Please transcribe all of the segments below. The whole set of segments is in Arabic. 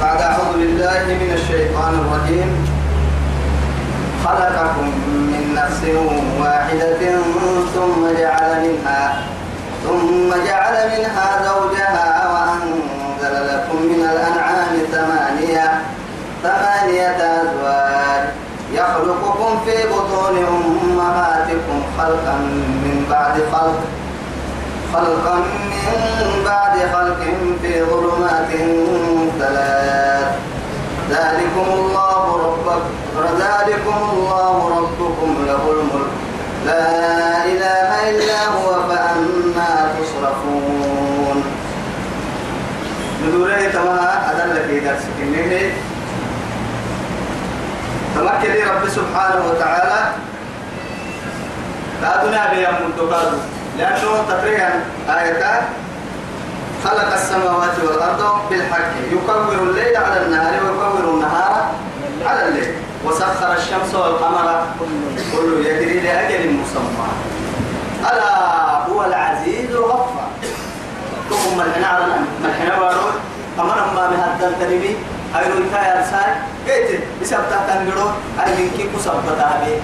بعد أعوذ بالله من الشيطان الرجيم. خلقكم من نفس واحدة ثم جعل منها ثم جعل منها زوجها وأنزل لكم من الأنعام ثمانية ثمانية أزواج. يخلقكم في بطون أمهاتكم خلقا من بعد خلق. خلقا من بعد خلق في ظلمات ثلاث. ذلكم الله ربكم ذلكم الله ربكم له الملك. لا إله إلا هو فأنا تصرفون. ندوره تما أدل في درس كنيه تمكن رب سبحانه وتعالى. لا دنيا بيام مدقادو لأنه تقريبا آية خلق السماوات والأرض بالحق. يكور الليل على النهار ويكور النهار على الليل. وسخر الشمس والقمر كل يجري لأجل مسمى. ألا هو العزيز الغفار. ثم الحين على الحين بارون أمر ما بهذا التنبي أي رويتا يا رسال قلت بسبب تنقلوا أي من كي كسبت هذه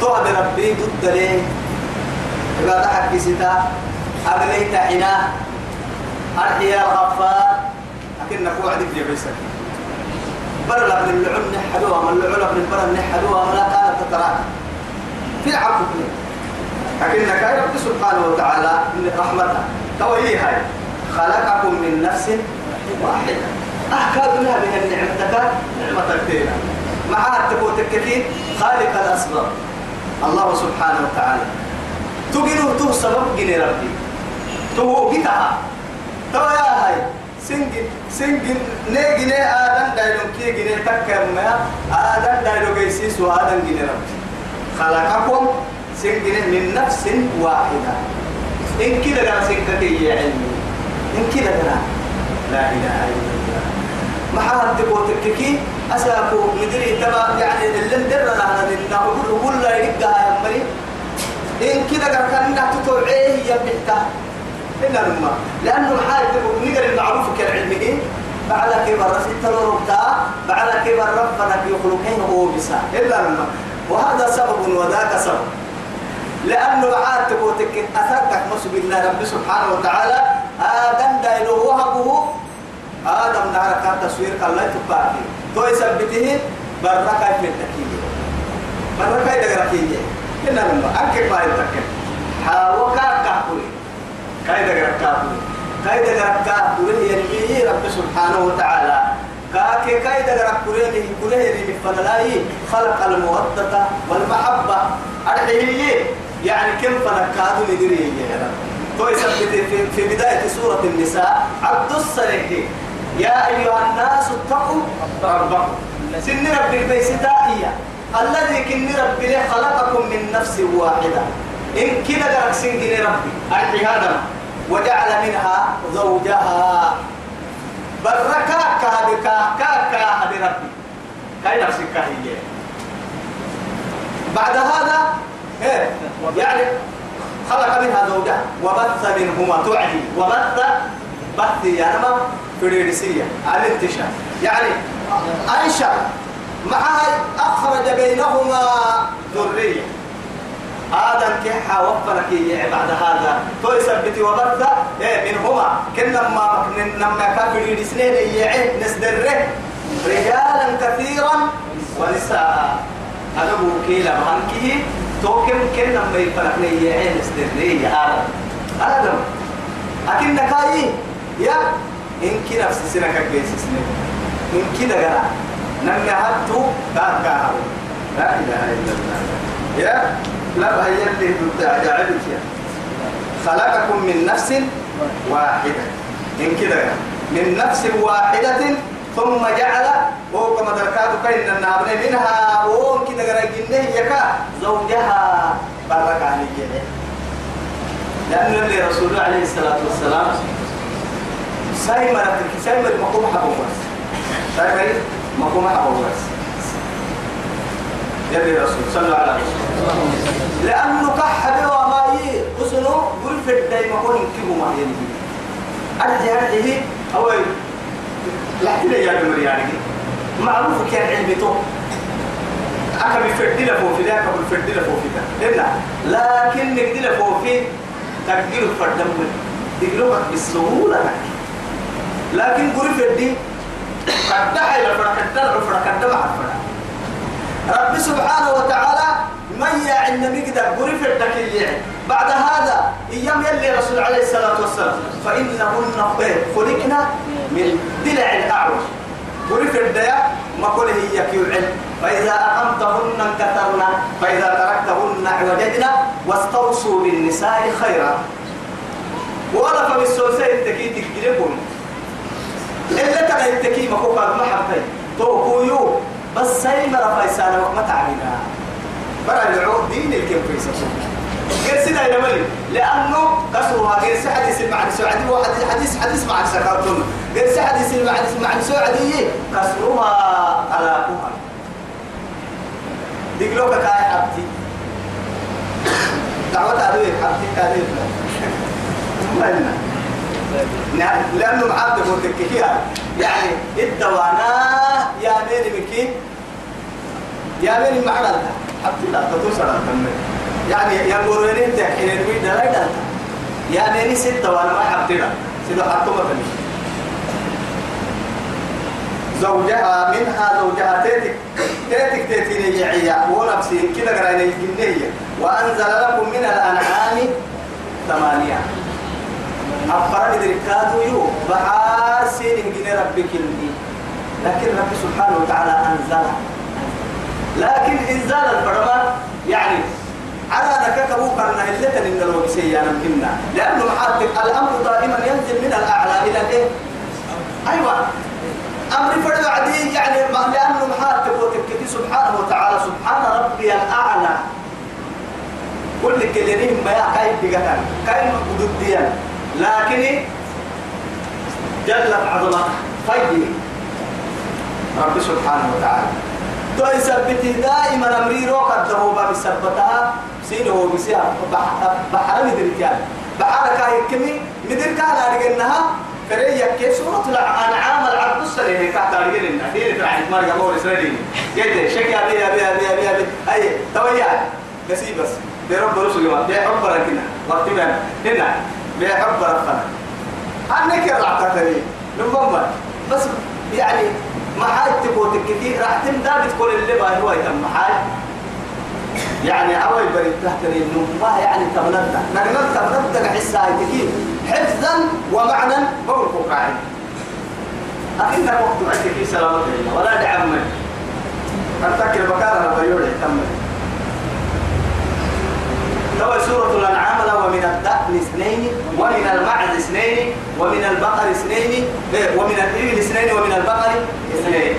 توعد ربي ضد عبادة حق ستا أغليت حنا. أرحيا الغفار لكن نقول عدك جبسك برلا من اللعن نحدوها من اللعن من برا نحدوها ولا كانت تتراك في العفو لكن كاي رب سبحانه وتعالى من رحمته. توي هاي. خلقكم من نفس واحدة. أحكاد لها بها نعمتك نعمتك تينا معها تقول تكفين خالق الأسباب. الله سبحانه وتعالى. تجينه تو سبب جني ربي تو جتها تو يا هاي سنجن سنجن نه جني آدم دايلون كي جني تكرم ما آدم دايلو جيسيس وآدم جني ربي خلقكم سنجن من نفس واحدة إن كده جرى سنكك يا علمي إن كده جرى لا إله إلا الله ما حد تقول تككي أساكو مدري تبع يعني اللي ندرنا لنا لنا وقول لا يلقى يا مريم إن كده كان تتوعيه يبحتا إن لما. لأنه الحاجة نقدر المعروف كالعلم إيه؟ بعد كبر ستة ربطا بعد كبر ربنا يخلقين هو بسا إلا لما. وهذا سبب وذاك سبب. لأنه عاد تقوتك أثرتك مسب الله رب سبحانه وتعالى آدم دايلو وهبه. آدم نارك تصوير الله تبارك تو يثبته بركة في التكية بركة يدركيه إننا لما أنك ما يتكلم. حاوكا كاكولي كايدا غركاكولي كايدا غركاكولي يلي رب سبحانه وتعالى. كاكي كايدا غركولي كله يلي فلاي خلق المودة والمحبة. أرحيه يعني كم فنكادو ندري يا رب. في, بداية سورة النساء. عبد الصالح يا أيها الناس اتقوا. ربكم سن رب البيستائية الذي كن ربي خلقكم من نفس واحدة. إن كنا درك سنجن ربي. أرحي هذا وجعل منها زوجها. بركا كهدكا كاكا هدي ربي. كاي نفسك هي. بعد هذا إيه؟ يعني خلق منها زوجها. وبث منهما تعدي وبث بث يعني ما فريدسية. الانتشار. يعني أنشأ معها أخرج بينهما ذرية. آدم كحا وفرك بعد هذا. تو يثبت وبث إيه منهما. كنا ما نما كافر يسنين يعين نسدره رجالا كثيرا ونساء. هذا هو كيلا بهنكيه تو كم كنا ما يفرقني يعين نسدره آدم. آدم. أكن كاي يا. إن كنا في سنة كجيس سنة إن كنا جرا نمنا هاتو كان كان لا إله إلا الله يا لا هي اللي عجبك يا خلقكم من نفس واحدة إن كده من نفس واحدة ثم جعل وهو كما دركات كين النابن منها وهم كده جرى يكا زوجها بارك عليه لأن النبي رسول الله عليه الصلاة والسلام سايمر سايمر مقوم حبوب سايمر مقوم حبوب يبي رسول صلى الله عليه وسلم. لأنه كحب وما يي أسنو قل في الداي ما كون كيبو ما ينهي أرجع أرجع لا كده يا دمر يعني. معروف كان علمته أكا بفردنا فوفي ده أكا بفردنا فوفي ده. لنا لكن نقدر فوفي تقدير فردم تقدر بالسهولة لكن قريب فردي قد دعي لفرق الدرع فرق الدمع فرق رب سبحانه وتعالى من يا عند مقدر قريب فردك بعد هذا أيام يلي رسول عليه الصلاة والسلام فإنهن خلقنا من دلع الأعوج. قريب الديا ما كل هي كيوعل فإذا أقمتهن انكثرنا فإذا تركتهن أعوججنا واستوصوا بالنساء خيرا. ولا فبالسوسة التكي تكتلكم إلا ترى التكي ما كوكا ما حبتي توكويو بس سيما رفايسانا ما تعبنا برا العود دين الكيف في غير سيدا يا ملي. لأنه كسرها غير حديث المعنى سعدي وحديث حديث حديث معنى سكرتون. غير حديث المعنى معنى سعدي كسرها على كوها دقلوك كاي حبتي. دعوة أدوية حبتي كاي ما لأنه معبد متككيها يعني الدوانا يا مين مكي يا مين معنا حبتي لا تدوس على يعني يا قروني انت حين نريد لا يدلتا يا مين ستة وأنا ما حبتي لا. سيدو حطوا مثلي زوجها منها زوجها تيتك. تيتك تيتين يعيا. ونفسي كده قرأنا الجنية وأنزل لكم من الأنعام ثمانية. أفراد دركاتو يو بحار سين جن ربك اللي لكن رب سبحانه وتعالى أنزل. لكن إنزال الفرمان يعني على نكك وقرنا إلا إن لو بسيانا منا لأنه محاتك الأمر دائما ينزل من الأعلى إلى الإيه؟ أيوة. أمر فرد عدي يعني لأنه محاتك وتكتي سبحانه وتعالى سبحان ربي الأعلى. كل كلمة ما كاين بقتل كاين ضديا لكن جلت عظمته فيدي رب سبحانه وتعالى. تو يثبته دائما أمري روك الدهوبا بسبتها سينه بسيا. بحر مدركان بحر كاي كمي. مدرك على رجلنها فريا كيف سورة الأنعام العبد السليم. كحت رجل النحيل ترعي مرجع مور إسرائيل. شكي أبي أبي أبي أبي أبي أي تويا. بس. بس برب رسول الله بحب ركنا وقت هنا. بحب ربنا عنك يا رعتني لما بس يعني ما حاج تبوتك كثير. راح تمدى بتقول اللي ما هو يتم حاج يعني أول بريد تحتري إنه ما يعني تبنبدا نقدر تبنبدا حسها كثير. حفظا ومعنى بقول قاعد أكيد وقت عندك سلامة ولا دعم أتذكر بكارة بيوري تم توا سورة الأنعام ومن الدأن اثنين ومن المعز اثنين ومن البقر اثنين إيه، ومن الإبل اثنين ومن البقر اثنين.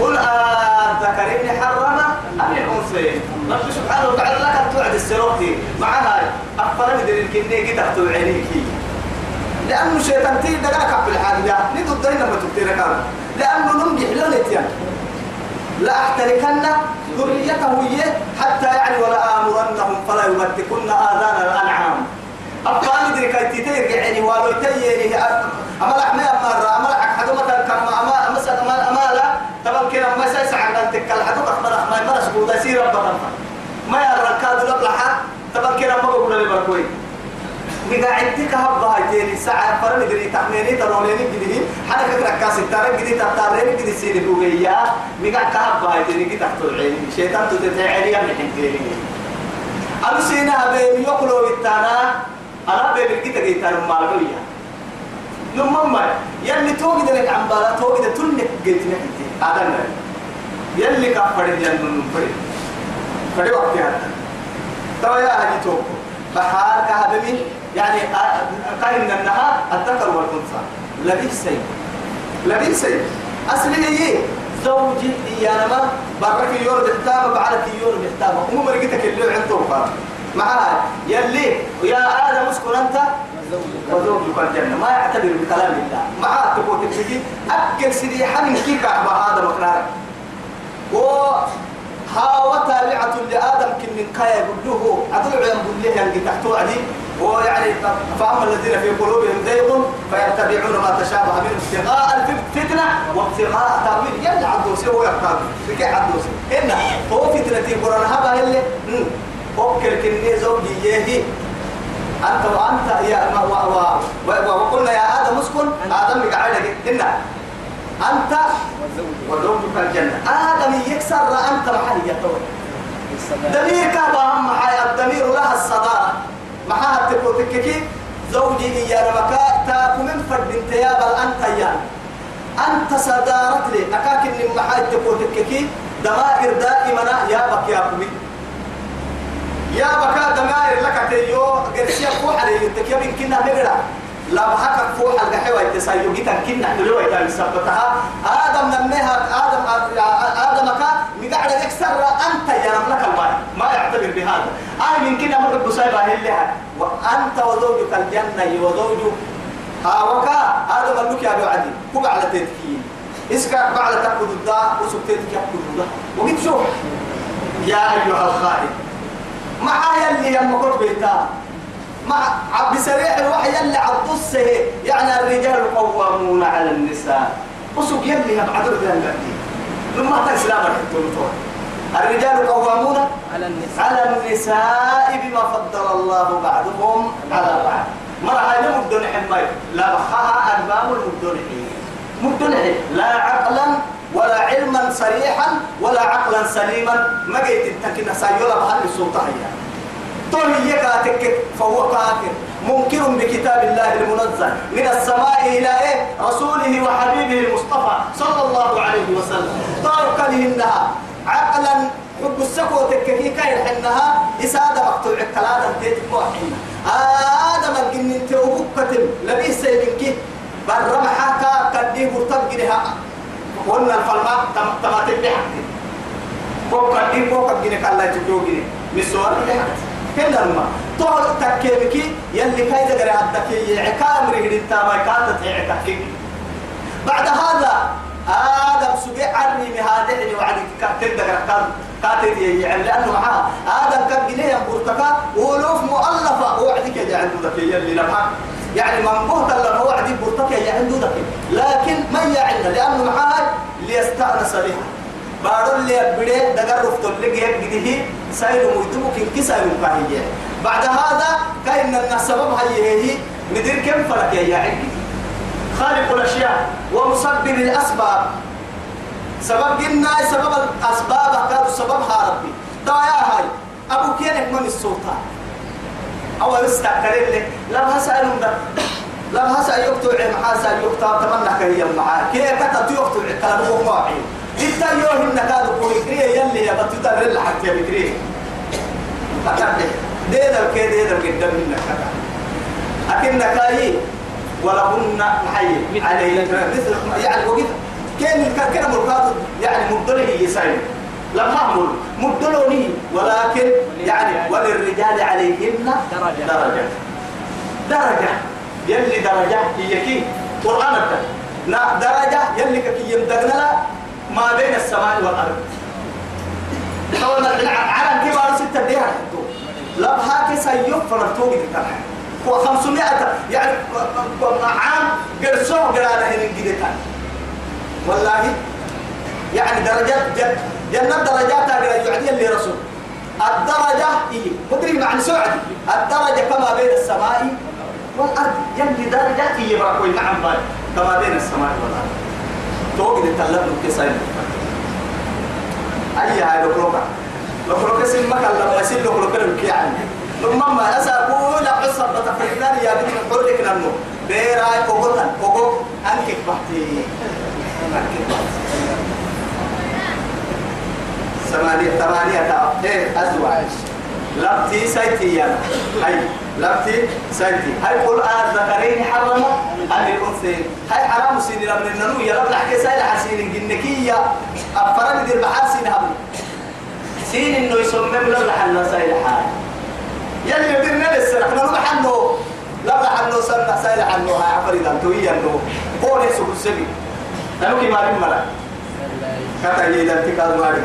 قل الذكرين حرم أم الأنثيين؟ رب سبحانه وتعالى لك توعد السروتي معها أكثر من الكنية كده توعينيك لأنه شيطان تي دقاك في الحاجة ندو الدين لما تبتير لأنه نمجح لونتيان لا أحتركن ذريته هي حتى يعني ولا آمرنهم فلا يمتكن آذان الأنعام. أبقى ندري كي تتير يعني ولو تيري أمال أحمي أمارة أمال أحد مثلا كما أما مثلا أمال أمالا طبعا كنا ما سيسع عن تكال حدو أخبر أحمي مرس بودا سير ربنا. ما يرى كادو لبلحة طبعا كنا ما بقول لي بركوي مقاعدتك هبا هايتين ساعة فرن دري تحميني تروليني جديه حنا فكرة كاس التارك جدي تطارين جدي سيدي بوغيا مقاعدتك هبا هايتين جدي تحت العين شيطان تتعالي يا محنتين أنا سينا بين يقولوا بالتانا أنا بين الجدة جيتان مالوية نمما يلي توجد لك عم بالا توجد تنك جيت نحتي أدنى يلي كفر يلي نفرد فرد وقت هذا توا يا هني توكو بحال كهدمي يعني قايم النهار الذكر والأنثى. لبيسي لبيسي أصلي هي زوجي يا نما برك يور بحتامة بعلك يور بحتامة هم مرقتك اللي عند توقع معها يلي يا آدم اسكن أنت. وزوجك الجنة. ما يعتبر بكلام الله. معها تقول تبتدي. أكل سيدي حمل كيكا هذا مقرارك و ها وتابعة لآدم كن من له عدو عيان له يعني تحتو هو يعني فأما الذين في قلوبهم زيغ فيتبعون ما تشابه منه ابتغاء الفتنة وابتغاء تأويل. يلا عدو سوى يقتاب في عدو سوى إن هو فتنة قرآن هذا اللي فكر كني زوجي يهي؟ أنت وأنت يا ما و و وقلنا يا آدم اسكن. آدم قاعد إن أنت وزوجك الجنة. آدم يكسر أنت محل يتوه دمير كابا معايا الدمير لها الصدارة. معها تكو تككي زوجي يا رمكا تاكو من فرد انت يا بل أنت يا. أنت صدارت لي. أكاك إن معايا تكو تككي دمائر دائما يا بك يا كمي يا بكا دمائر لك تيو قرسيا فوح علي. يتكيا من كنا لا بحكك فوح القحوة يتسايو جيتا كنا دلوا يتان سبتها آدم نميها آدم آدم كا مقعد يكسر أنت يا رب لك الماء ما يعتبر بهذا. آه من كنا مرد بسايبا هلها وأنت وزوجك الجنة وزوجك آوكا آدم لك يا أبو عدي كوب على تتكين. إسكا بعد تأكل الداء وسبتتك يأكل الداء. وقلت شوف يا أيها الخائن مع يلي يما كنت بيتا. مع عبد سريع الوحي يلي عبد يعني الرجال قوامون على النساء. وسوق يلي يبعد الرجال لما الحكم الرجال قوامون على النساء. على النساء بما فضل الله بعضهم على بعض. مرة هاي مدن حماي لا بخاها أرباب المدن مدن لا عقلا ولا علما صريحا ولا عقلا سليما. ما جيت التكنا سايولا بحل السلطة هي طول يكاتك فهو كافر منكر بكتاب الله المنزل من السماء إلى إيه؟ رسوله وحبيبه المصطفى صلى الله عليه وسلم. طارق لهنها. عقلا حب السكو تككي كاين حنها إسادة مقطوع الكلام تيتك وحينا آدم الجنين توبك كتم لبيس برم حكا كديه مرتبقنها قلنا الفرما تماتك بحق. فوق كديه فوق الجنين كالله تجوجني مسوار بحق كنا ما تكيمكي يلي كاي دغري عدك يعكام رجل انت ما كانت يعكك بعد هذا آدم سجع عني مهادعني وعدك كاتل دغري كان كاتل يعني لأنه معاه. آدم كان جنيه برتكا ولوف مؤلفة وعدك يا عنده ذاك يلي لمحك يعني من بهت لما وعدي برتكا يا عنده ذاك لكن ما يعلنا لأنه معاه ليستأنس بها. بارو اللي بدي دقر رفت اللي جيب جديه سايلو ميتمو كن كسايلو كاهية بعد هذا ان السبب هي هي ندير كم فرق يا عندي خالق الاشياء ومسبب الاسباب. سبب قلنا سبب الاسباب كانوا سببها ربي دعاء هاي ابو كينك من السلطان أو يستعترف لك لا هسألهم ده لا هسأل يقطع محاسا يقطع تمنى كي معاه كيف كتب يقطع كلام هو واعي يوم انك هذا كويكريه يلي يا بتوتا رل حتى يا بكريه. أكمل ديدا كي ديدا قدام منك أكنك أي ولهن محي عليه مثل يعني وقت كأن كأن مركاد يعني مبدله يسايم لما أعمل مبدلوني ولكن يعني وللرجال عليهن درجة. درجة. درجة. يلي درجة هي كي. قرآن لا درجة يلي كي يمدقنا ما بين السماء والأرض. طبعا العالم كبار ستة ديها لا بهاك سيوف فرطوك تتابع هو 500 يعني عام قرصوه قرانا هنا جديدة والله يعني درجات جد جنة درجات قرا يعدي اللي رسول. الدرجة إيه؟ مدري معنى سعد الدرجة كما بين السماء والأرض. يلي درجة إيه براكوي نعم باي كما بين السماء والأرض. توقد التلم كسائل أي هاي لقلوكا لقلوكا سن مكان لما يسير لقلوكا لك يعني. لما ما أسأقول عصر بتفرقنا يا بنت حولك نمو بيراي كوكوتا كوكو. أنكك بحتي. أنكك بحتي. ثمانية ثمانية إيه أزواج. لبتي سيتي يا لبتي سيتي هاي قرآن ذكرين حرم عن الأنثيين هاي حرام سين لمن النمو يا رب لحكي سائل حسين جنكية أفرد دير بحاسين هم سين إنه يسمم لا لحنا سائل حال. يلي يديرنا لسه إحنا نروح عنه. لا لحنا سنة سائل عنه هاي عفريد أنتو هي أنه هو نفسه السبي. نلوكي ما بين ملا. كتا يدان تكاد مارك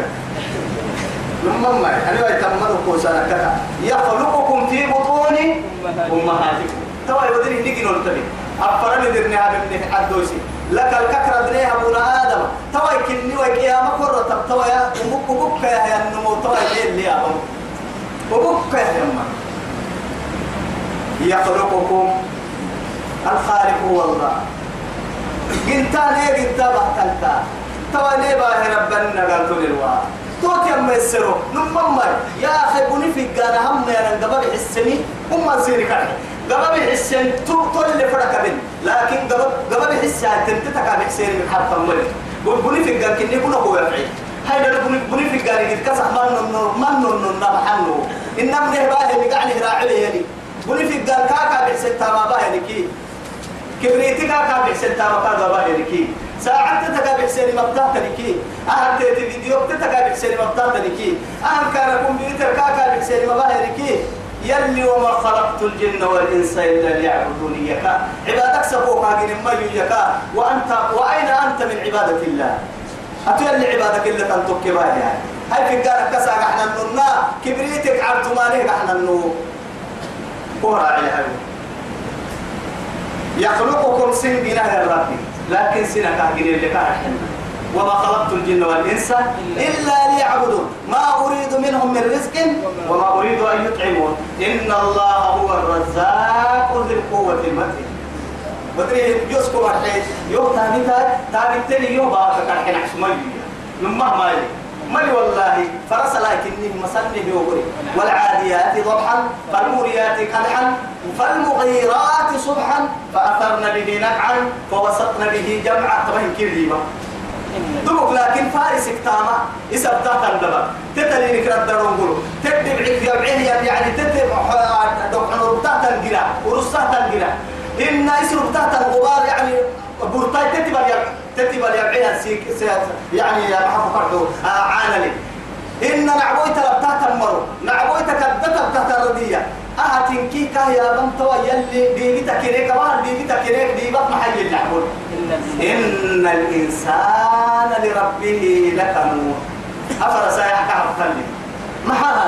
لما ما أنا يتمدوا سنة كذا. يخلقكم في بطون أمهاتكم. توا يودري نيجي نلتبي أفرم درني هذا ابن عدوسي لك الككرة درنيها أبونا آدم. توا يكني ويكيا مكرة توا يا أمك أمك يا النمو. توا يلي يا أمك يا أمك. يخلقكم الخالق هو الله. قلتا ليه قلتا بحتلتا توا ليه باهي ربنا قلتوا للواء توت يا ميسرو نمم يا أخي بني في قانا هم يا نقبل حسني. هم سيري كان قبل حسن تو تول فرق بين. لكن قبل قبل حس تنتتك بحسين من حتى ملك بني في قان كني كنا هو يفعل. هاي ده بني بني في قان يقول كسر من من من من نبحنه إنما نه باهي بقعني راعي يعني بني في قان كاكا بحسن تما باهي كي كبريتي كاكا بحسن تما كاكا باهي كي ساعات بحسين مبتاع تنكي أهم تيتي فيديو بحسين مبتاع تنكي أهم كان كمبيوتر كاكا بحسين مباهي كي. يلي وما خلقت الجن والإنس إلا ليعبدوني يكا عبادك سبوك هاجين ما يكا وأنت وأين أنت من عبادة الله؟ أتولي عبادك إلا تنتك يعني هاي في قارك كسا إحنا النونا كبريتك عبد مالك إحنا النو هاي يخلقكم سن بنا ربي لكن كاهجين اللي كاهجين وما خلقت الجن والإنس إلا ليعبدون. ما أريد منهم من رزق وما أريد أن يطعمون. إن الله هو الرزاق ذي القوة المتين. بدري يسكو مرحي يو تاني تا تاني تاني يو بارك كان حين عشمي لما ما يلي. ملي والله. فرس لكني مسنه يوغري والعاديات ضبحا فالموريات قدحا فالمغيرات صبحا فأثرن به نقعا فوسطن به جمعا. طبعا كذيبا دمك لكن فارس اكتاما يسبتا تندبا تتلي نكرا الدرون تكتب عك يبعين يعني تتب دقحن ربطا تنقلا ورصا تنقلا إن اسم ربطا الغبار يعني تتبا يبعين سيك يعني يا محفو فرحو. آه عانلي. إن نعبويت لبتا تمرو نعبويت كدتا بتا ردية. أهتن كي كايا بم توا يلي ديبتا كريك وهل ديبتا كريك ديبت محل اللعبون إن الإنسان لربه لكنود أفرس يحكى عبتلي محل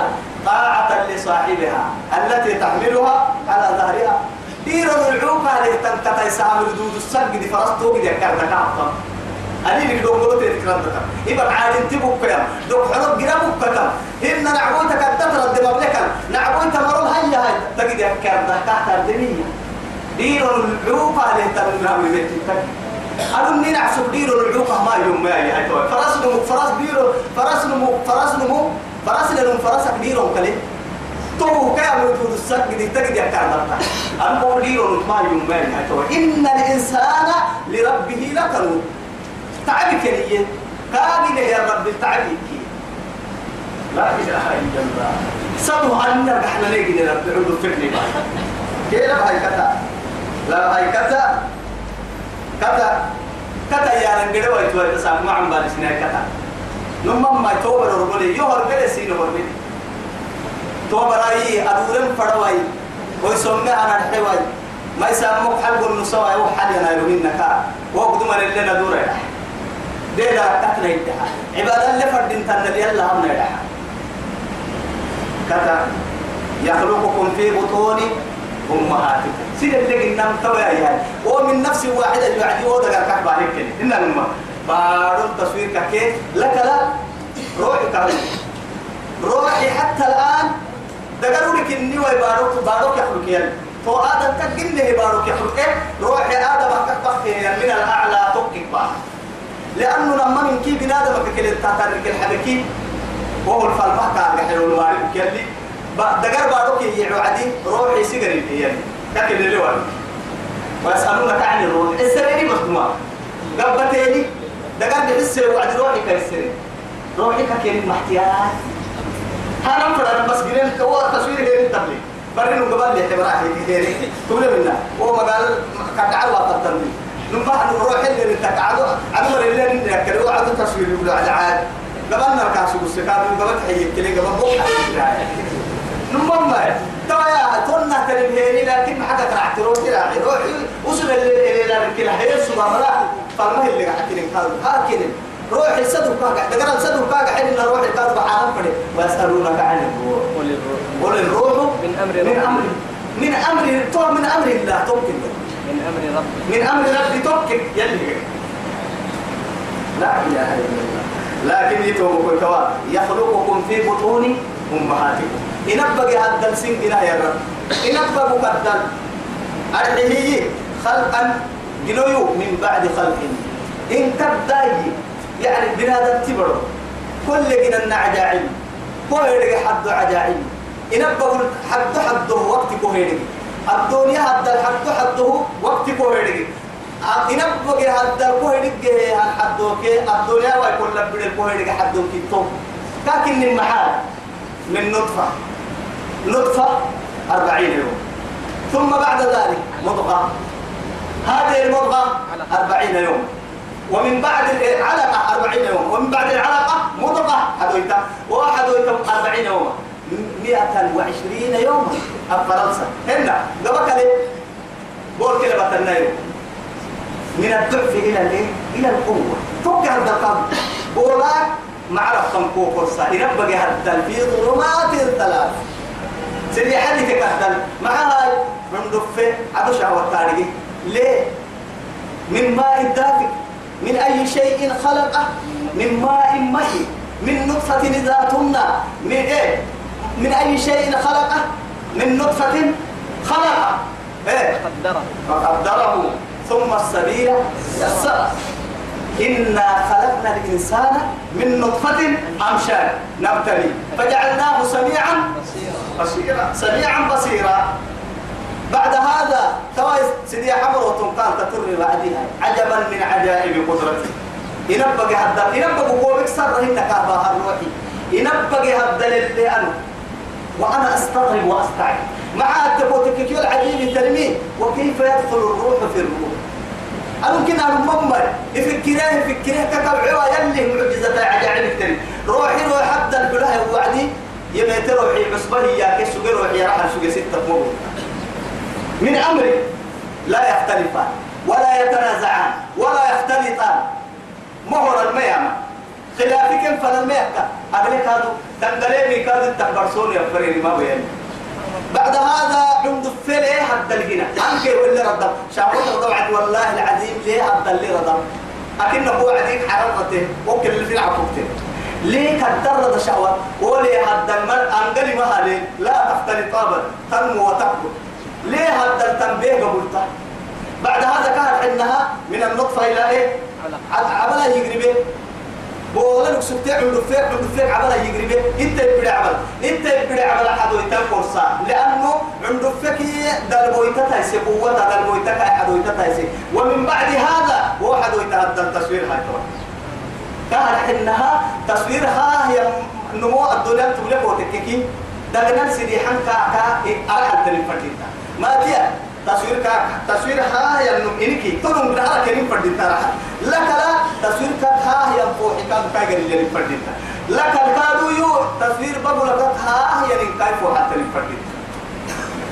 طاعة لصاحبها التي تحملها على ظهرها. دير العوقة لتنكتا يسامر دود السرق دي فرستو قد يكرتك عبتا أني لك دوغلو تذكرتك إبا عاد انتبه كيا دوك حرب جرابك كتا إن نعبوتك التتر الدماب لك نعبوت مرض هيا هاي تجد يكرتك تحت الدنيا. دير العوقة لتنكتا بيتك أنا نعسب دير العوقة ما يوم ما هي فرس نمو فرس دير فرس نمو فرس نمو. فرس لهم فرسك ديرهم كلي. تو كيا موجود السك دي. تجد يكرتك أنا بقول دير ما يوم ما هي إن الإنسان لربه لكنود تعبك يا كاقي يا رب تعبك لا إله إلا الله. سبوا أن نحن نيجي رب عدو بعد كيف هاي كتا لا هاي كتا كتا كتا يا رنجل ويتوي تسامع مع بالي سنة كتا نمم ما توبر ربولي يهر بلي سين هربي توبر أي أدورم فدواي ويسمى أنا الحواي ما يسمى حلق النسوى وحد ينايرون نكا وقدم لنا دورة. دينا كتنا يدها. عبادة اللي فردين تنبي الله هم يدها كتا يخلقكم في بطون أمهاتكم. سيد اللي قلنا متوى يعني. ومن نفس واحدة يعني وضع كعب عليك إن الماء بارو التصوير ككيف لك لا. روحي كامل روحي حتى الآن دقروا لك إني ويباروك باروك يخلق يعني. تو آدم تقلني باروك يخلق. روحي آدم أكبر من الأعلى بارك لأنه لما من كي بنادم كل تاترك الحبكي وهو الفلفة كان حلو المعرف كلي. دقر بعضك يعدي روحي سيجري يعني. لكن اللي هو ويسألونك عن الروح. السريري مخدومة قبتيني. دقر بحس وعد روحي كيسري روحي ككين محتيات هذا فرد بس جنين هو تصوير غير التبليغ برينو قبل لي حبراحي كثيري تقول منا هو مقال قد التبليغ نبقى نروح اللي نتقعدوا عمر اللي نتكلوا عدو تصوير يقولوا على عاد قبلنا الكاسو بالسكاب قبل حي كلي قبل بوك نمم ترى يا تونا تلمهيني لكن ما حدا ترى تروح تراعي روحي وصل اللي اللي لا كلا هي سبحان الله فما اللي قاعد كده قال هاكين روح السدو كاكا دقر السدو كاكا حين روح الكاد بحالم فري ويسألونك عن الروح. قل الروح. الروح من أمر من. أمر. من أمر. من أمر الله. توكل من أمر ربي من أمر ربي توكل. يلي لا إله إلا الله. لكن يتوبوا كوا يخلقكم في بطون أمهاتكم. إن بقي هذا السن إلى يا رب. إن بقوا قدر أرحيه خلقا جنويو من بعد خلق إن كبداي يعني بنادم تبرو. كل جنا عجائب كل حد عجائب إن بقول حد حده وقت كوهيري الدنيا حد الحد حده وقت كوهيري إن بقي حد كوهيري عن حدوك الدنيا ويكون لبد الكوهيري حدوك تو لكن المحال من نطفة. نطفة أربعين يوم. ثم بعد ذلك مضغة. هذه المضغة أربعين يوم. ومن بعد العلقة أربعين يوم. ومن بعد العلقة مضغة. حدويتا وحدويتا أربعين يوم. مئة وعشرين يوما. فرنسا. هنا قبك لي قول كده يوم من الضعف إلى الإيه؟ إلى القوة. فك هذا القلب قولاك معرف كم كوكوسا ينبغي هذا في ظلمات الثلاث سيدي حدي كهدل مع هاي من دفة عدو شهوة تاريخي. ليه؟ من ماء دافئ من أي شيء خلقه. من ماء مهي من نطفة إذا تمنى. من إيه؟ من أي شيء خلقه؟ من نطفة خلقه. إيه؟ قدره فقدره. ثم السبيل يسره. إنا خلقنا الإنسان من نطفة أمشاج. نبتلي. فجعلناه سميعا بصيرا. سميعا بصيرا. بعد هذا توايس سيدي حمر وتنقال تتر بعدها. عجبا من عجائب قدرته ينبغي هذا ينبغي قومك سر هنا كهبا الروحي ينبغي هذا اللي أنا. وأنا أستغرب وأستعجب. مع التبوتك العجيب ترميه وكيف يدخل الروح في الروح؟ أنا يمكن أنا ممر يفكراه يفكراه كتبعوا يلي معجزة عجائب كتير روحي روح حتى البلاه وعدي يميت روحي عصبة يا كسو روحي راح سوق ستة مو من أمري لا يختلفان ولا يتنازعان ولا يختلطان. مهر الميامة. خلافكم فللميكة أقلك هذا؟ تنقليني كاد تكبرسون يا فريني ما بيان بعد هذا عند فلي حتى الجنة أنك ولا رضا شعبت رضا والله العظيم ليه حتى اللي رضا أكن هو عديك حرقته وكل اللي في العقوبته ليه كدر رضا شعوة وليه حتى المرء أنقلي مهالي لا تختلط أبدا تنمو وتكبر. ليه حتى التنبيه قبلته بعد هذا كانت إنها من النطفة إلى إيه؟ عبلا يقري به بولا لك سبتي عملو فيك عملو فيك عبلا يقري به انت يبدي عمل. انت يبدي عمل حدو يتم فرصة لأنه عملو فيك دلبو يتتايسي قوة دلبو يتكاي حدو يتتايسي ومن بعد هذا هو حدو يتهدى التصوير هاي طبعا. كانت إنها تصويرها هي نمو الدنيا تبلغ وتككي دغنا سيدي حنكا كا أرحل تنين فرديتا ما تيا؟ تصوير كا تصوير ها يا نم إنكي تنم بنهار كريم راح. لك لا تصوير كا ها يا فوحي كا كا جري فرديتا لك الكادو يو تصوير بقول لك ها يا نم كاي فوحي تنين فرديتا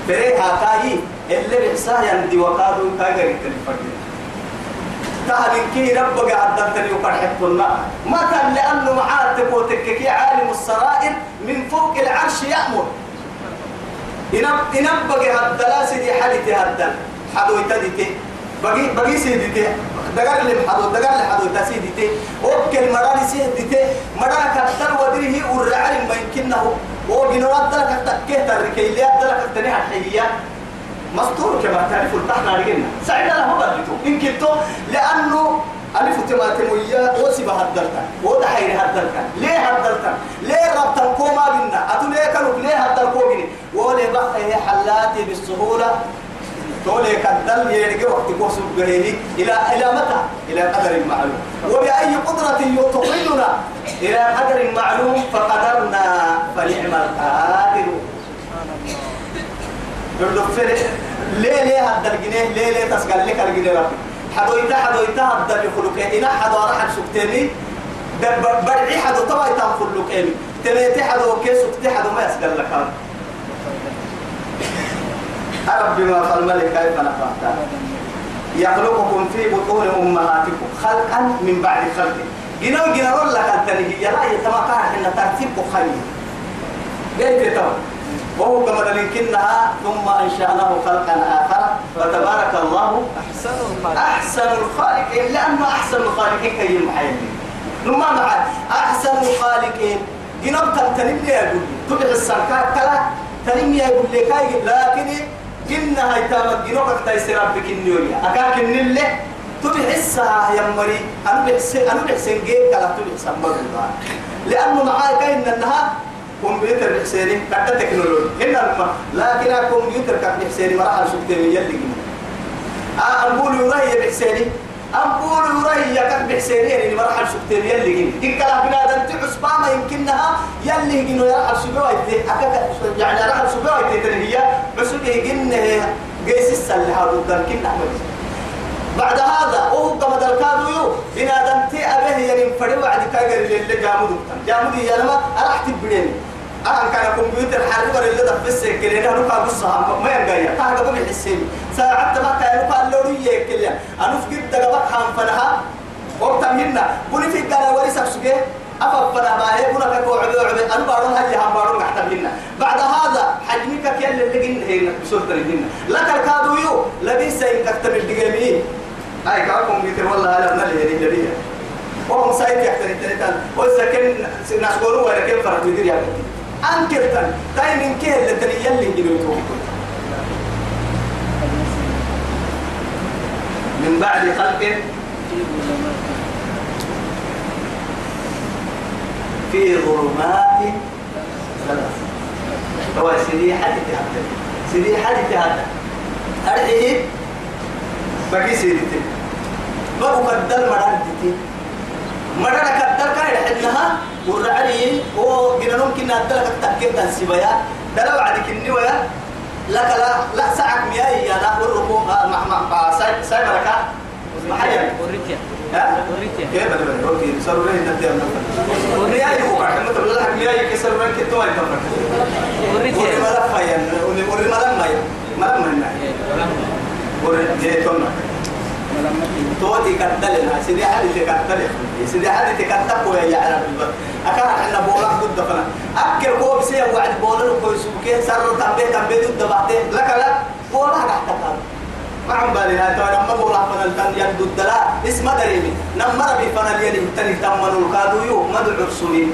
فريها كاي اللي بحساه يندي وكادو كا جري تنين فرديتا تهدي كي ربك عدلتني وقرحتنا ما كان لأنه معاد تبوتك كي عالم السرائر من فوق العرش يأمر. إنب إنب بقي هدلا سيدي حديتي هدل حدو يتديتي بقي بقي سيديتي. دقر اللي حدو دقر اللي حدو تسيديتي وبكل مراني سيديتي. مرانك هدل ودريه والرعالم ما يمكنه. وبنرد لك تكيه تركي. اللي أدلك التنية الحية مستور كما تعرف البحر رجلنا سعيد له بدلته إن كنتو. لأنه ألف تماتم ويا. وسيب هدلتا وده حيري هدلتا ليه هدلتا ليه ربطا كوما بنا؟ أتو ليه كانوا ليه هدل كومني ولي بقى هي حلاتي بالسهولة؟ تولي كدل يرجع وقت كوسو إلى إلى متى؟ إلى قدر معلوم. وبأي قدرة تقلنا إلى قدر معلوم فقدرنا فنعم القادر. يقول فرق ليه ليه هذا الجنيه ليه ليه تسقل لك الجنيه ربي؟ حدويتا حدويتا هذا يخلق إنا حدو راح سكتني برعي حدو طبعا تنخلق إني تلاتي حدو كيس سكتي حدو ما يسقل لك ربي. ما فالملك كيف نفعت. يخلقكم في بطون أمهاتكم خلقا من بعد خلق جنو جنو ولا كالتني هي لا يتمكن إن ترتيب خير. قلت تو وهو كما لكنها ثم أنشأناه خلقا آخر. فتبارك الله أحسن الخالق أحسن الخالقين. لأنه أحسن الخالقين كي المحيين نما مع أحسن الخالقين. جنوب تنتنم لي أقول تبع السركات كلا؟ تنم لي أقول لك لكن جنة هاي تامك جنوب تيسي ربك النيوريا أكاك النلة الساعة يا مري. أنا بحسن أنا بحسن جيب كلا تبع سمبر لأنه معاي كاين إنها كمبيوتر بحسيني كتا تكنولوجي. هنا لما لكن الكمبيوتر كان بحسيني ما راح أشوف تاني يلي أقول يري بحسيني. أقول يري كان بحسيني يعني ما راح أشوف تاني يلي جيني دي كلام بنا ده تعس باما يمكنها يلي يا راح أشوف يعني راح أشوف تاني هي. بس هي جنة جيس السلة هذا ده كنا بعد هذا وهو كما دلكادو يو. بنا دمتي أبيه يعني فريو بعد كاجر اللي جامدو جامدو يا لما أراح تبدين أنا كان كمبيوتر حرب ولا اللي دفع السكر أنا نقع بصها ما ينقيا كهذا بقول حسين ساعات ما كان نقع اللورية كلها. أنا فكرت دقبك هم فنها وقت منا قولي في الجارة ورثة سجى أفضل ما هي؟ بنا كقول عبد عبد أنا بارون هجي هم بارون نحتم منا بعد هذا حجمك كيل اللي جن هنا بسورة الجنة لك الكادو يو. لبيس إنك تمد دقيمين هاي كاكم بيتر والله هلا من اللي اللي بيها وهم سايت يحتري تنتان وسكن ناس قولوا ولا كيف فرق مدير يا بنتي. أنكر تن تاي من كه اللي تني يلي جنوا من بعد خلق في ظلمات ثلاث. هو سيدي حدث هذا سيدي حدث هذا أرحيه بقي سيدي بقوا كدل مرادتي مرة كدل كاي حنها والرعري هو جنا ممكن ندل كتأكيد تنسيبيا دلوا عندك النويا. لك لا لا ساعك مياي يا لا والركوب مع مع ساي ساي مركا محيا. وريتيا ها؟ وريتيا كيف بدل أوكي صاروا لي نتيا مياي هو كان مثل لك مياي كسر من كتوه يتفرق وري وريتيا ملف يا وري وري ملم يا ملم وري جيتونا توتي كتلنا سيدي حد تكتل سيدي حد تكتل يعرف البر أكان إحنا بولا ضد فنا أكل كوب سيا وعد بولا كويس وكيه سر تنبيه تنبيه ضد بعدين لك لا بولا تكتل ما عم بالي هاي ترى لما بولا فنا التن يد الدلا اسم دريمي نمر بفنا اليد تني تمنوا الكادو يو مدعو رسولين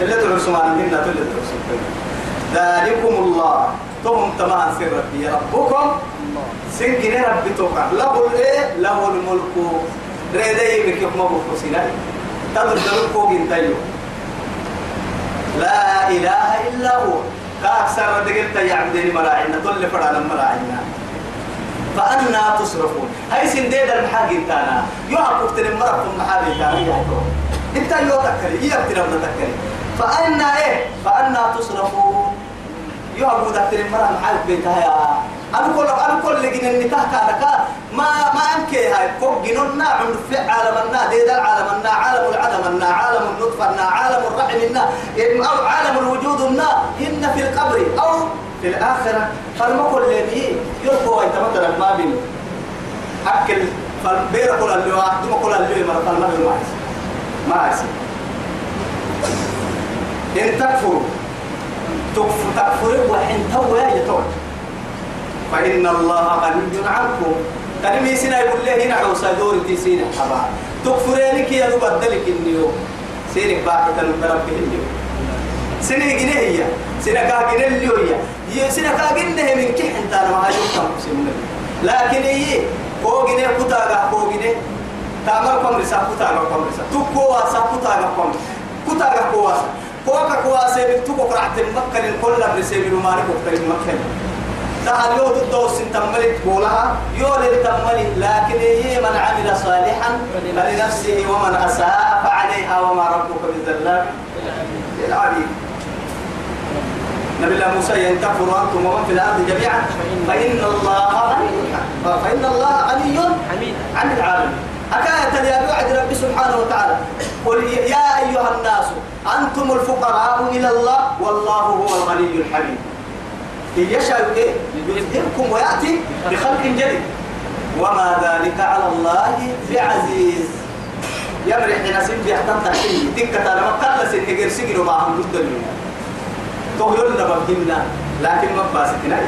اللي تدعو رسولين منا تلي تدعو ذلكم الله تهم تمام سر ربي. ربكم سنجن ربي توقع. له الإيه؟ له الملك. ريدي بك يحمى بفوسنا تدر دلوكو جنتيو لا إله إلا هو. كاكثر دقلت يعبدني مراعينا. طل فرانا مراعينا. فأنا تصرفون. هاي سنديد المحاج انتانا. يوحب تنم مرة المحاج انتانا. يحكو انت يو تكري. يبتنا تكري. فأنا إيه؟ فأنا تصرفون. يوحب تنم مرة المحاج بيتها يا أنا كل أنا كل اللي جن النتاح كانك ما ما أنكي هاي. فوق جنونا عند عالم النا ديد العالم النا عالم النا عالم النطفة النا عالم الرحم النا أو عالم الوجود النا. إن في القبر أو في الآخرة. فالما كل اللي يركوا يتمثل ما بين. أكل فالبير كل اللي واحد ما كل اللي مرة فالما ما يصير ما يصير إن تكفروا تكفر تكفروا وحين توا يتوجه فإن الله غني عنكم. كلمة سنة يقول لي هنا عوسى دور تيسين حبا. تكفرينك يا بدلك النيو سينك باقي تنبرك النيو سنة جنيه هي. سنة كا جنيه اللي هي. هي سنة كا جنيه من كح انت أنا ما سنة لكن هي كو جنيه كتا كو جنيه. تامر كم رسا كتا كم رسا تكو واسا كتا كم كتا كو واسا كوكا كواسا بتكو قرعت مكة الكل برسيب المالك وقتل مكة. سهل يود الدوس تملي تقولها يولد تملي لكن هي من عمل صالحا فلنفسه ومن أساء فعليها وما ربك بالذلاب للعبيد نبي الله موسى تكفروا أنتم ومن في الأرض جميعا. فإن الله غني. فإن الله غني عن العالم أكاية يا بعد ربي سبحانه وتعالى. قل يا أيها الناس أنتم الفقراء إلى الله والله هو الغني الحميد. إن يشاء إيه؟ يذهبكم ويأتي بخلق جديد. وما ذلك على الله بعزيز. يمرح نسيم بيحتم تحتي تكة لما كلا سن هجر سجن ومعهم ضد الدنيا تهيون نبهمنا لكن ما باسكنا.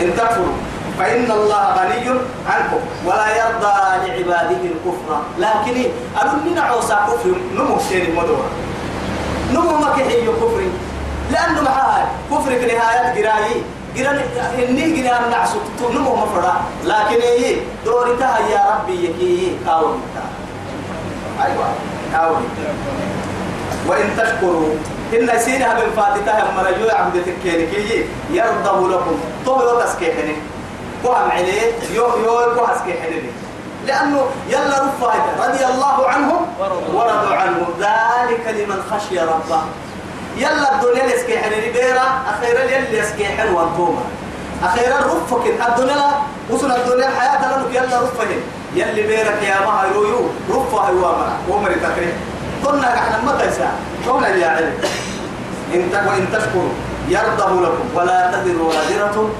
إن تكفروا. فإن الله غني عنكم ولا يرضى لعباده الكفر. لكن أدننا عوسى كفر نمو سيري مدورة. نمو مكحي كفر لأنه معها كفر في نهاية قراي قران إني قران نعسو نمو مفرا لكن إيه؟ دورتها يا ربي يكي كاوي أيوة كاوي وإن تشكروا إن سينها من فاتتها من رجوع عبد تكينكي يرضى لكم. طول تسكيحني وهم عليه يو يو كوهس كيحني لأنه يلا رفايدة رضي الله عنهم ورضوا عنه ذلك لمن خشي ربه. يلا الدنيا يسكي حني بيرا أخيرا يلي يسكي حلو وانتوما. أخيرا رفك الدنيا وصل الدنيا الحياة لنك يلا رفهم يلي بيرك يا ما يرويو رفا هو مرا ومري تكري قلنا إحنا ما تنسى قولا يا علم؟ إن تشكروا يرضه لكم. ولا تذر وازرة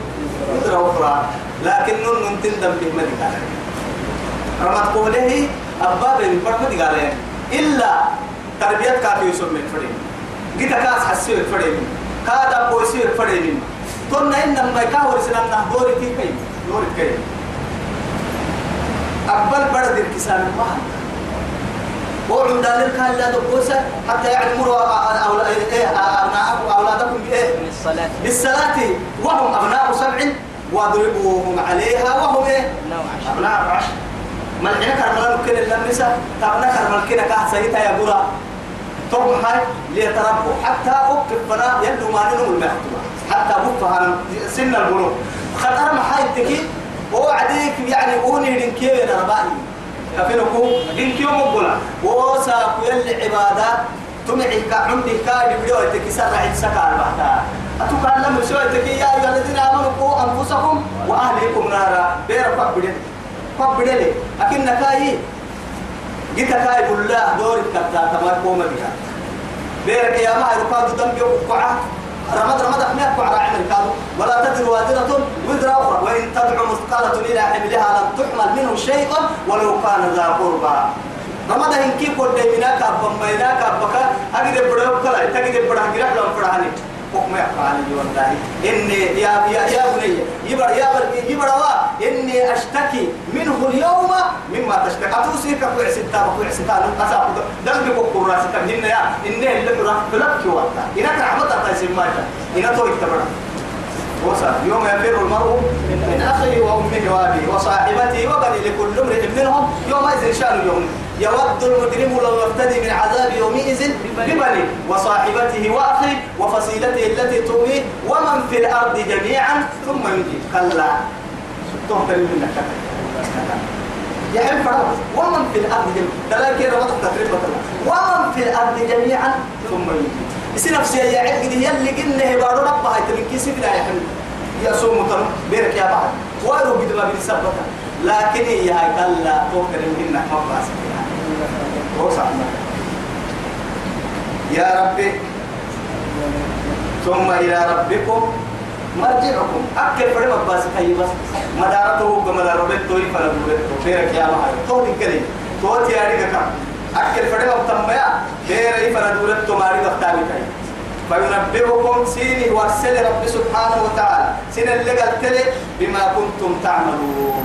وزر أخرى. لكن نون تندم في مدى رمت قوله أباب البرمد قال إلا تربية كافي يسمى فريم جيتا كاس حسيو فريم كادا بويسيو فريم تونا إنما يكاور سلام نهدوري كي كي دوري كي أقبل برد الكسان ما وعند ذلك كان لا دبوسة حتى يعلموا أولادكم بإيه؟ بالصلاة بالصلاة وهم أبناء سبع واضربوهم عليها وهم إيه؟ أبناء عشر ما الحين كرمال ممكن اللمسة تبنا كرمال كنا كه سيتا يا برا توم هاي ليتربوا حتى أكف فنا يلو ما ننو المحتوى. حتى بكفها سن البلوغ خطر ما هاي تكي وعديك يعني أوني لنكيه نربائي كفنكو إنكيو مقبلا وسا كل عبادات تمعي كعمدي كاي بدو تكسر عيد سكار بعدها سوى تكي يا أيها الذين آمنوا قوا أنفسكم وأهليكم نارا. بير فبدل فبدل أكن كاي جيت كاي بالله دور كتا. تما قوم بها بيرك يا ما يرقاد دم يوقع رمض رمض أحنا على عمل كانوا. ولا تدر وادرة وزر أخرى. وإن تدعو مثقالة إلى حملها لم تحمل منه شيء ولو كان ذا قربى. رمض إن كيف قد مناك أبا ميناك أبكا أجد بدو كلا. تجد بدو هجرة لهم فرحاني. حكم يفعل والله. إني يا يا يا بني يبر يا بر يبر إني أشتكي منه اليوم مما تشتكي. أتوسيك كوع ستة كوع ستة نقصا دم بكو راس تمهنا يا إني اللي راح تلبك وقتا. إنك رحمة تيسير ماجا إنك توي تبرع وصل. يوم يفر المرء من أخيه وأمه وأبيه وصاحبته وبني لكل امرئ منهم يومئذ شأن يوم يود المجرم لو يفتدي من عذاب يومئذ ببني وصاحبته وأخيه وفصيلته التي تؤويه ومن في الأرض جميعا ثم يجي كلا. تهتم منك يحب فرق ومن في الأرض جميعا. تلاقي ربط تقريبا ومن في الأرض جميعا ثم يجي يصير نفسي يا عقد يلي قلنا هبارو ربها يتمكي سبلا يا يا سوم تنو بيرك يا بعد. وأرو قد ما لكن هي هاي كلا توكل منك ما باس يا ربي ثم إلى ربكم مرجعكم. أكل فريم أباس كي بس. مدارته كمدار ربك توي فلا ربك بيرك يا ما تو دكلي تو تياري كم أكل فريم أبتمبيا بيرك فلا ربك تماري بختامي كي. فينبئكم سيني وأرسل رب سبحانه وتعالى. سين اللي قلت لي بما كنتم تعملون.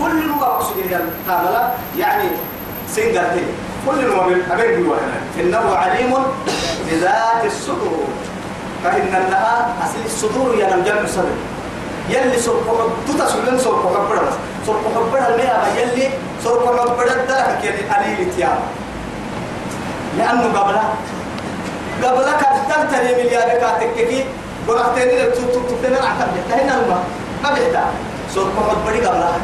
كل ما أقصد يعني لي كل ما أبين بيوهنا إنه عليم بذات الصدور فإن لها أصل الصدور يا نمجم صدر يلي سرق حب تسلم سرق بس سرق حب المياه يلي سرق حب الدرك يلي قليل تيام لأنه قبلها قبلك تلتني مليار كاتككي قرأتني تتتتنا عتب تهنا الماء ما بيحتاج سرق بدي قبلها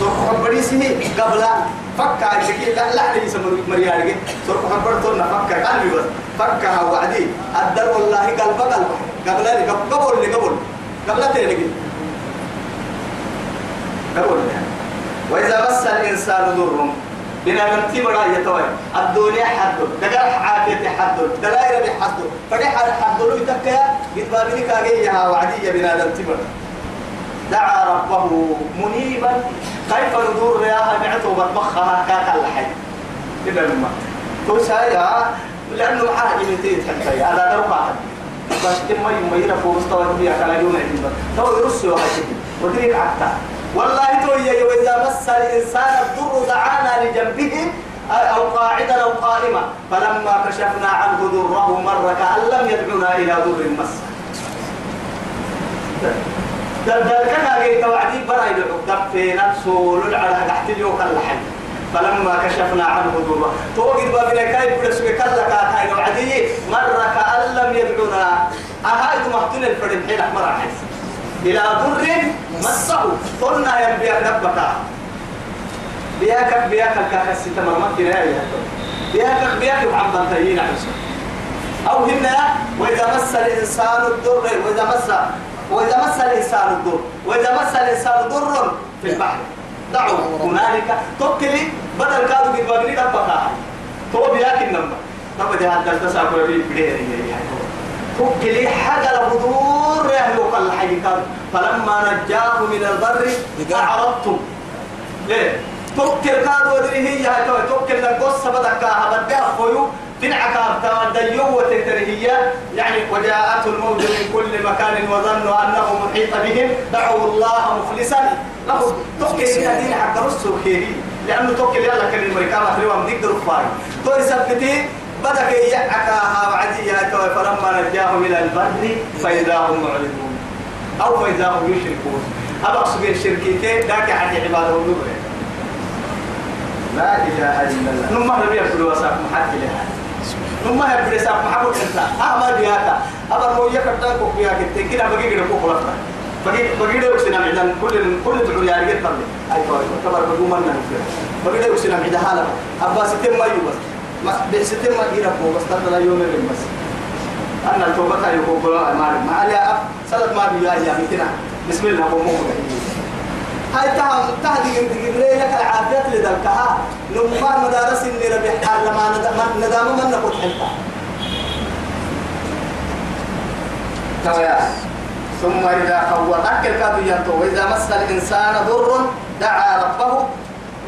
سرق بدي سني قبلها فكا عندك لا لا ليس مريارك سرق حب بدي تونا فكا قلبي بس. فكها وعدي الدر والله قلب قلب. قبل لي قبل لي قبل. قبل تلقي قبل. وإذا مس الإنسان ضر بنا من تبرا يتوي. الدنيا حد. دقر عافية حد. دلائر بحد فرح حد. لو يتكيا يتبابني كاجي يا وعدي بنا من تبرا دعا ربه منيبا. كيف ندور رياها بعته بطبخها كاك الحي؟ إلا لما. توسايا لأنه معاه إمتى تحتاج على دربها بس تم يوم يرفع مستوى بيا كلا يوم عندنا تو يرسل وهاي ودريك عتا والله تو يا وإذا مس الإنسان الضر دعانا لجنبه أو قاعدا أو قائما. فلما كشفنا عنه ضره مر كأن لم يدعنا إلى ضر مس. ذلك جيت وعدي براي دب في نفسه للعلى تحت اليوم اللحم فلما كشفنا عنه ضره توقد بابنا كاي بدس كلا كاي وعدي مر كأن لم يدعنا أهاي مهتن الفرد حين أحمر إلى ضر مسه. قلنا يا بيا ربك بياك بياك الكاكس تمام كده يا بياك بياك محمد تيين أو هنا وإذا مس الإنسان الضر وإذا مس وإذا مس الإنسان الضر وإذا مس الإنسان ضر في البحر. دعوا هنالك توكلي بدل كادو قد بغني ربك تو بياك النمبر طب ده هذا التساكل بي بدير توكلي حاجة لبدور يهلوك الحي فلما نجاه من البر أعرضتم. ليه توكل كادو ودري هي هاي توكل لقصة بدك بدها فيو تنعك توديو وتترهية يعني وجاءته الموت من كل مكان وظنوا أنه محيط بهم. دعوا الله مخلصا. له توكل الذين حق رسل خيري. لأنه توكل يلا كان المريكا مخلوة مديك درفاي تو يثبتي بدك يعكا بعديها فلما نجاهم إلى البر فإذا هم معرضون. أو فإذا هم يشركون. أبقى سبيل الشركين ذاك عن عباده النور لا إله إلا الله. ربي يقول وساق محد لها. نما يقول ساق محبوب أنت أما بياك أبا مو يكتر كوك بياك تكينا بقي كده كوك لفنا بقي بقي ده وسنا معدن كل كل تعور يا رجال طلع أي طيب كبر من نفسه بقي ده وسنا معدن حالا أبا ستين ما يبص ما بستين ما يجي ربو بس ترى يوم بس أنا التوبة يقول ما ما عليه أب سلط ما بيجي يا بسم الله ومو هاي تهم تهدي تجيب لي لك العافية لذلكها نما مدارس إني ربي حال لما ندام من نقول حتى تويا ثم إذا قوى أكل كابيانته وإذا مس الإنسان ضر دعا ربه.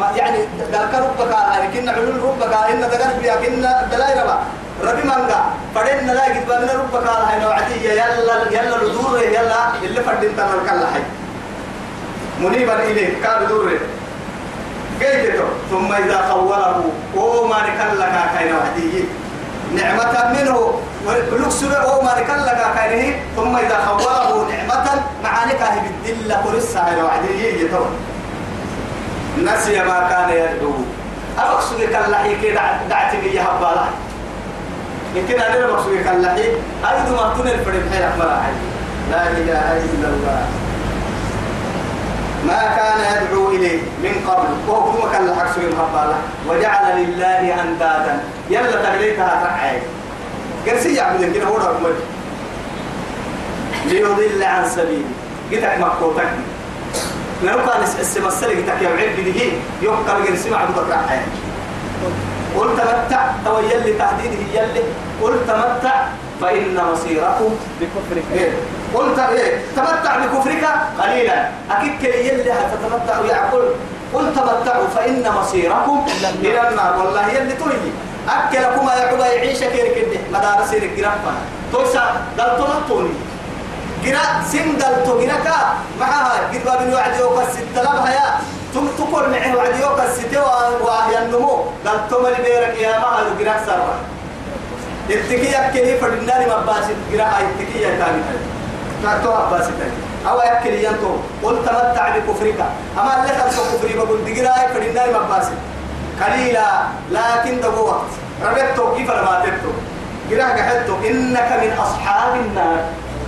ما يعني ذلك ربك كنا علول ربك إن ذكر بيا كنا دلاي ربا ربي مانغا فدنا لا قد بنا ربك هاي نوعدية يلا يلا الدور يلا اللي فدين تنرك الله حي. منيبا إليه قال دوره قيدته ثم إذا خوله وما نكلك كاين وحديه نعمة منه ولكسب وما نكلك كاينة ثم إذا خوله نعمة معانك هي بالدلة قرصة إلى وحديه يتون نسي ما كان يدعو. أقصد كاللحي كده دعت بي هبالا يمكن أنا بقصد كاللحي أيضا ما تنل فرد حيرك مراحل لا إله إلا الله. ما كان يدعو إليه من قبل. وهو كما كان لحق سوى الهبالة وجعل لله أندادا. يلا تغليتها ترعي قرسي يعبد كده هو رقم ليضل عن سبيل. قتك مكوتك لو كان السما السلق تك يا عيب بده يوم كان قرسي معبد ترعي قل تويل لتهديده يلي قل تمتع فإن مصيركم بكفرك. إيه؟ قلت إيه؟ تمتع بكفرك قليلا. أكيد كي يلي تتمتع يعقل قل تمتعوا فإن مصيركم إلى النار. والله يلي تلي أكلكم يعقوب يعيش كيرك كده. مدارس الجرافة توسع دلتو نطوني جرا سن دلتو جرا كا. معها قد باب الوعد يوكا ستة لبها يا. تم تقول معه وعد يوكا ستة وهي النمو دلتو ملي بيرك يا مها جرا سروا اتكي كيف فردناني مباسي جرا هاي اتكي تاني. تاتو عباسي تاني. أو يأكل ينتو قل تمتع بكفرك أما اللي خلص كفري بقول دقيرا فردناني مباسي قليلا لكن دو وقت. ربطتو كيف لما تبتو؟ جرا قحتو إنك من أصحاب النار.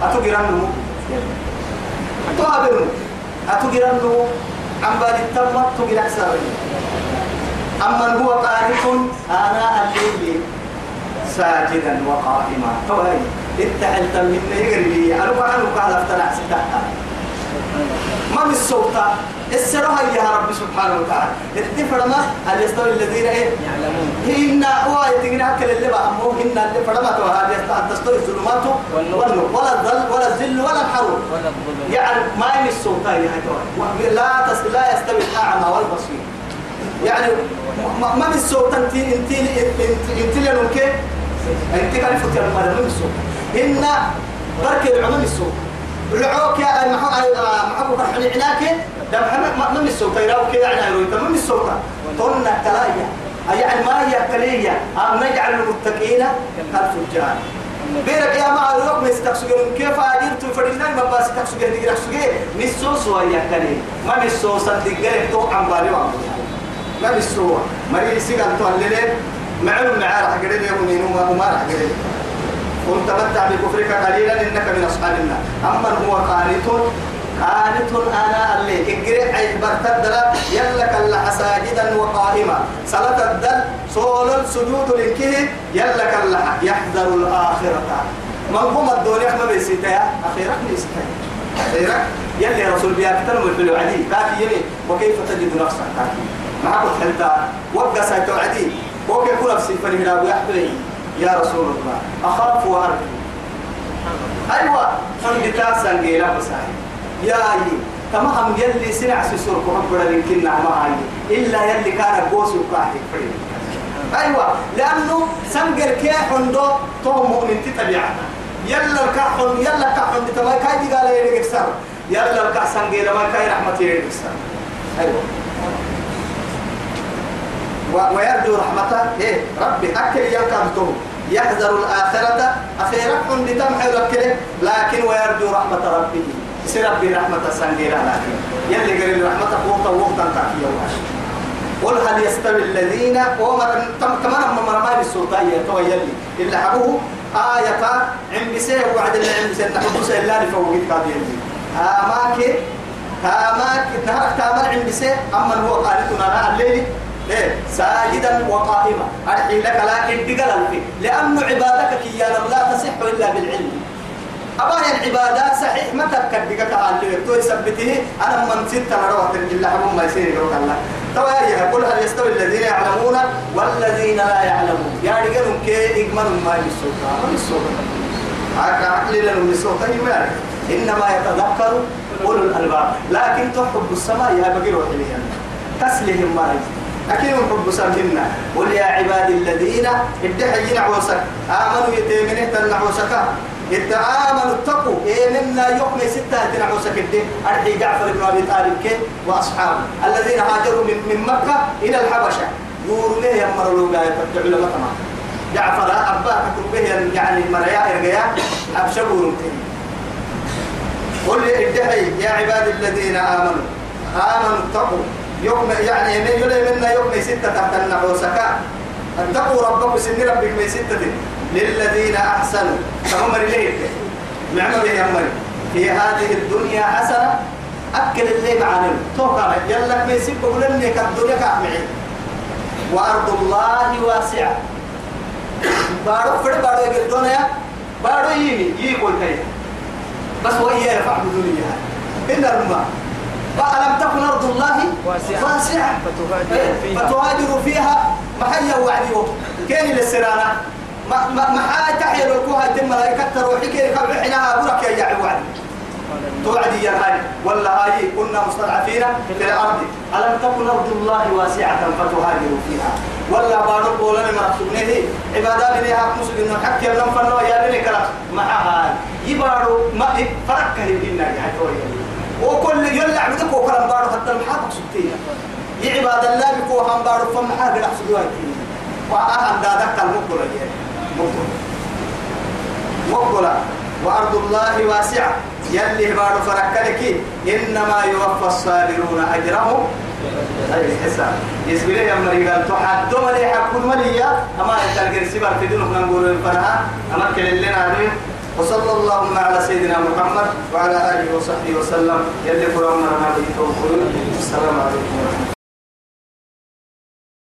أتو جرانو؟ أتو هابرو أتو جرانو؟ عم بالي التمت تو جرا أما هو قانت آناء الليل. ساجدا وقائما. فوهي اتحلت من يقري أنا بقى قال افتنع ستاتا. ما من الصوت السرها يا رب سبحانه وتعالى. اتفرما هل يستوي الذين إيه؟ يعلمون. هن هو يتقنا كل اللي بقى. مو هن اللي فرما تو هذه تستوي الظلمات؟ والنور. ولا الظل ولا الذل ولا الحرور. يعني ما من الصوت يا لا تس لا يستوي الأعمى والبصير. يعني ما ما بالصوت انت انت انت انت لنك انت كان فوت ما من الصوت إن بركة العموم الصوت العوك يا محو فرحني عناك ده محمد ما من الصوت يراو كده عنا يروي تمام الصوت طن تلايا يعني ما هي كلية أم نجعل المتقين كالفجار بيرك يا مع الوقت ما يستقسجون كيف أجرت فرينا ما بس تقسجون دي رقسجون مسوس ويا كلي ما مسوس تدقر تو عم بالي ما مسوا مريض سيجان تولين معلوم معاه راح قريب يوم ينوم وما راح قريب. قل تمتع بكفرك قليلا إنك من أصحاب النار. أما هو قانت قانت أنا الليل إقرأ أي برتد يلا كلا ساجدا وقائما. صلاة الدل صول السجود لكه يلا كلا يحذر الآخرة. من هم الدنيا ما بيسيتها أخيرا بيسيتها أخيرا يلي رسول بيا كتر من الفلو عدي كافي يمي وكيف تجد نفسك؟ معك حلتا. وقع سايتو عدي وكيف كل نفسي فلهنا ويحبلي يا رسول الله أخاف وأرجو. أيوة فنجتا سنجيلا بساي يا أي كما هم يلي سنع سسر كحب يمكن ما هاي. إلا يلي كان بوس وكاهي أيوة لأنه سنجر كي حندو تو مؤمن تتبعنا يلا الكحن يلا الكحن تتبع كاي دي قال يلي يلا الكحن سنجيلا ما كاي رحمة يلي أيوة. ويرجو رحمته. إيه ربي أكل ينكرته يحذر الآخرة. أخيرا لتمحي لكله لكن ويرجو رحمة ربه. يصير ربي رحمة سنجيرا لكن. يلي قريب رحمة وقتا وقتا تاكي قل هل يستوي الذين ومر كمان أما مرمى بالسلطان تو يلي. اللي حبوه آية عم بسيه وعد اللي عم بسيه نحبو سيه الله لفوقيت كابي يلي. آماك تاماك نهارك تامر عم بسيه أما هو قالتنا أنا الليلي. إيه ساجدا وقائما. أرحي لك لكن دقل الفي لأن عبادتك يا لا تصح إلا بالعلم. أبايا العبادات صحيح ما تكدك تعالي تو يثبته أنا من ستة مروة إلا حبهم ما يصير يقول الله. تو يا يقول هل يستوي الذين يعلمون؟ والذين لا يعلمون. يعني قالوا كي إجمل ما يسوق ما يسوق عقل لهم يسوق ما إنما يتذكر أولو الألباب. لكن تحب السماء يا بقي روحي تسلهم ما يجي أكيد حب سامنا قل يا عبادي الذين ادعي نعوسك آمنوا يتيمنه تنعوسك آمنوا اتقوا. إيه منا يقمي ستة تنعوسك الدين أرحي جعفر بن أبي طالب كي وأصحابه. الذين هاجروا من, من مكة إلى الحبشة. يقولوا ليه يمروا له قاية علماء تمام؟ جعفر أبا به يعني مريا إرجيا أبشروا قل ادعي يا عبادي الذين آمنوا. آمنوا اتقوا. يوم يعني من يلي منا يوم ستة تحت النعوسك اتقوا ربكم سن ربك من ستة. للذين أحسنوا. فهم رليه معمر يا مري في هذه الدنيا حسنة. أكل اللي معنا توقع يلا من ستة قلني كالدنيا كأمعين وأرض الله واسعة. بارو فرد بارو يقول الدنيا بارو يمي يقول كيف؟ بس وهي يرفع الدنيا إن الماء فألم تكن أرض الله واسعة, فتهاجروا فيها. فتهاجروا فيها. محيا وعدي. كين للسرانة ما ما ما تحيا لكوها تم ملائكة تروحي. كين كم حينها برك يا وعدي توعدي يا هاي ولا هاي كنا مستضعفين في الأرض. ألم تكن أرض الله واسعة فتهاجروا فيها؟ ولا بارو بولن ما سبنه عبادة بنيها مسلم. حكي لهم فنوا يا بني كلا معها يبارو ما فرق كهين النار يعني وكل يلا عبدك وكلام بارو حتى المحاط سبتية يعباد الله بكو هم بارو فم حاجة لحسد وايتين وأهم دادك المقبلة مقبلة مقبلة وأرض الله واسعة. يلي بارو فركلك إنما يوفى الصابرون أجرهم. أي حساب. يسبي لي أمر قال تحدوا ملي حكون مليا. أما يتلقى السبار في دونك نقول الفرحة أما كل اللي نعلم وصلى اللهم على سيدنا محمد وعلى آله وصحبه وسلم. يلي قرآن السلام عليكم.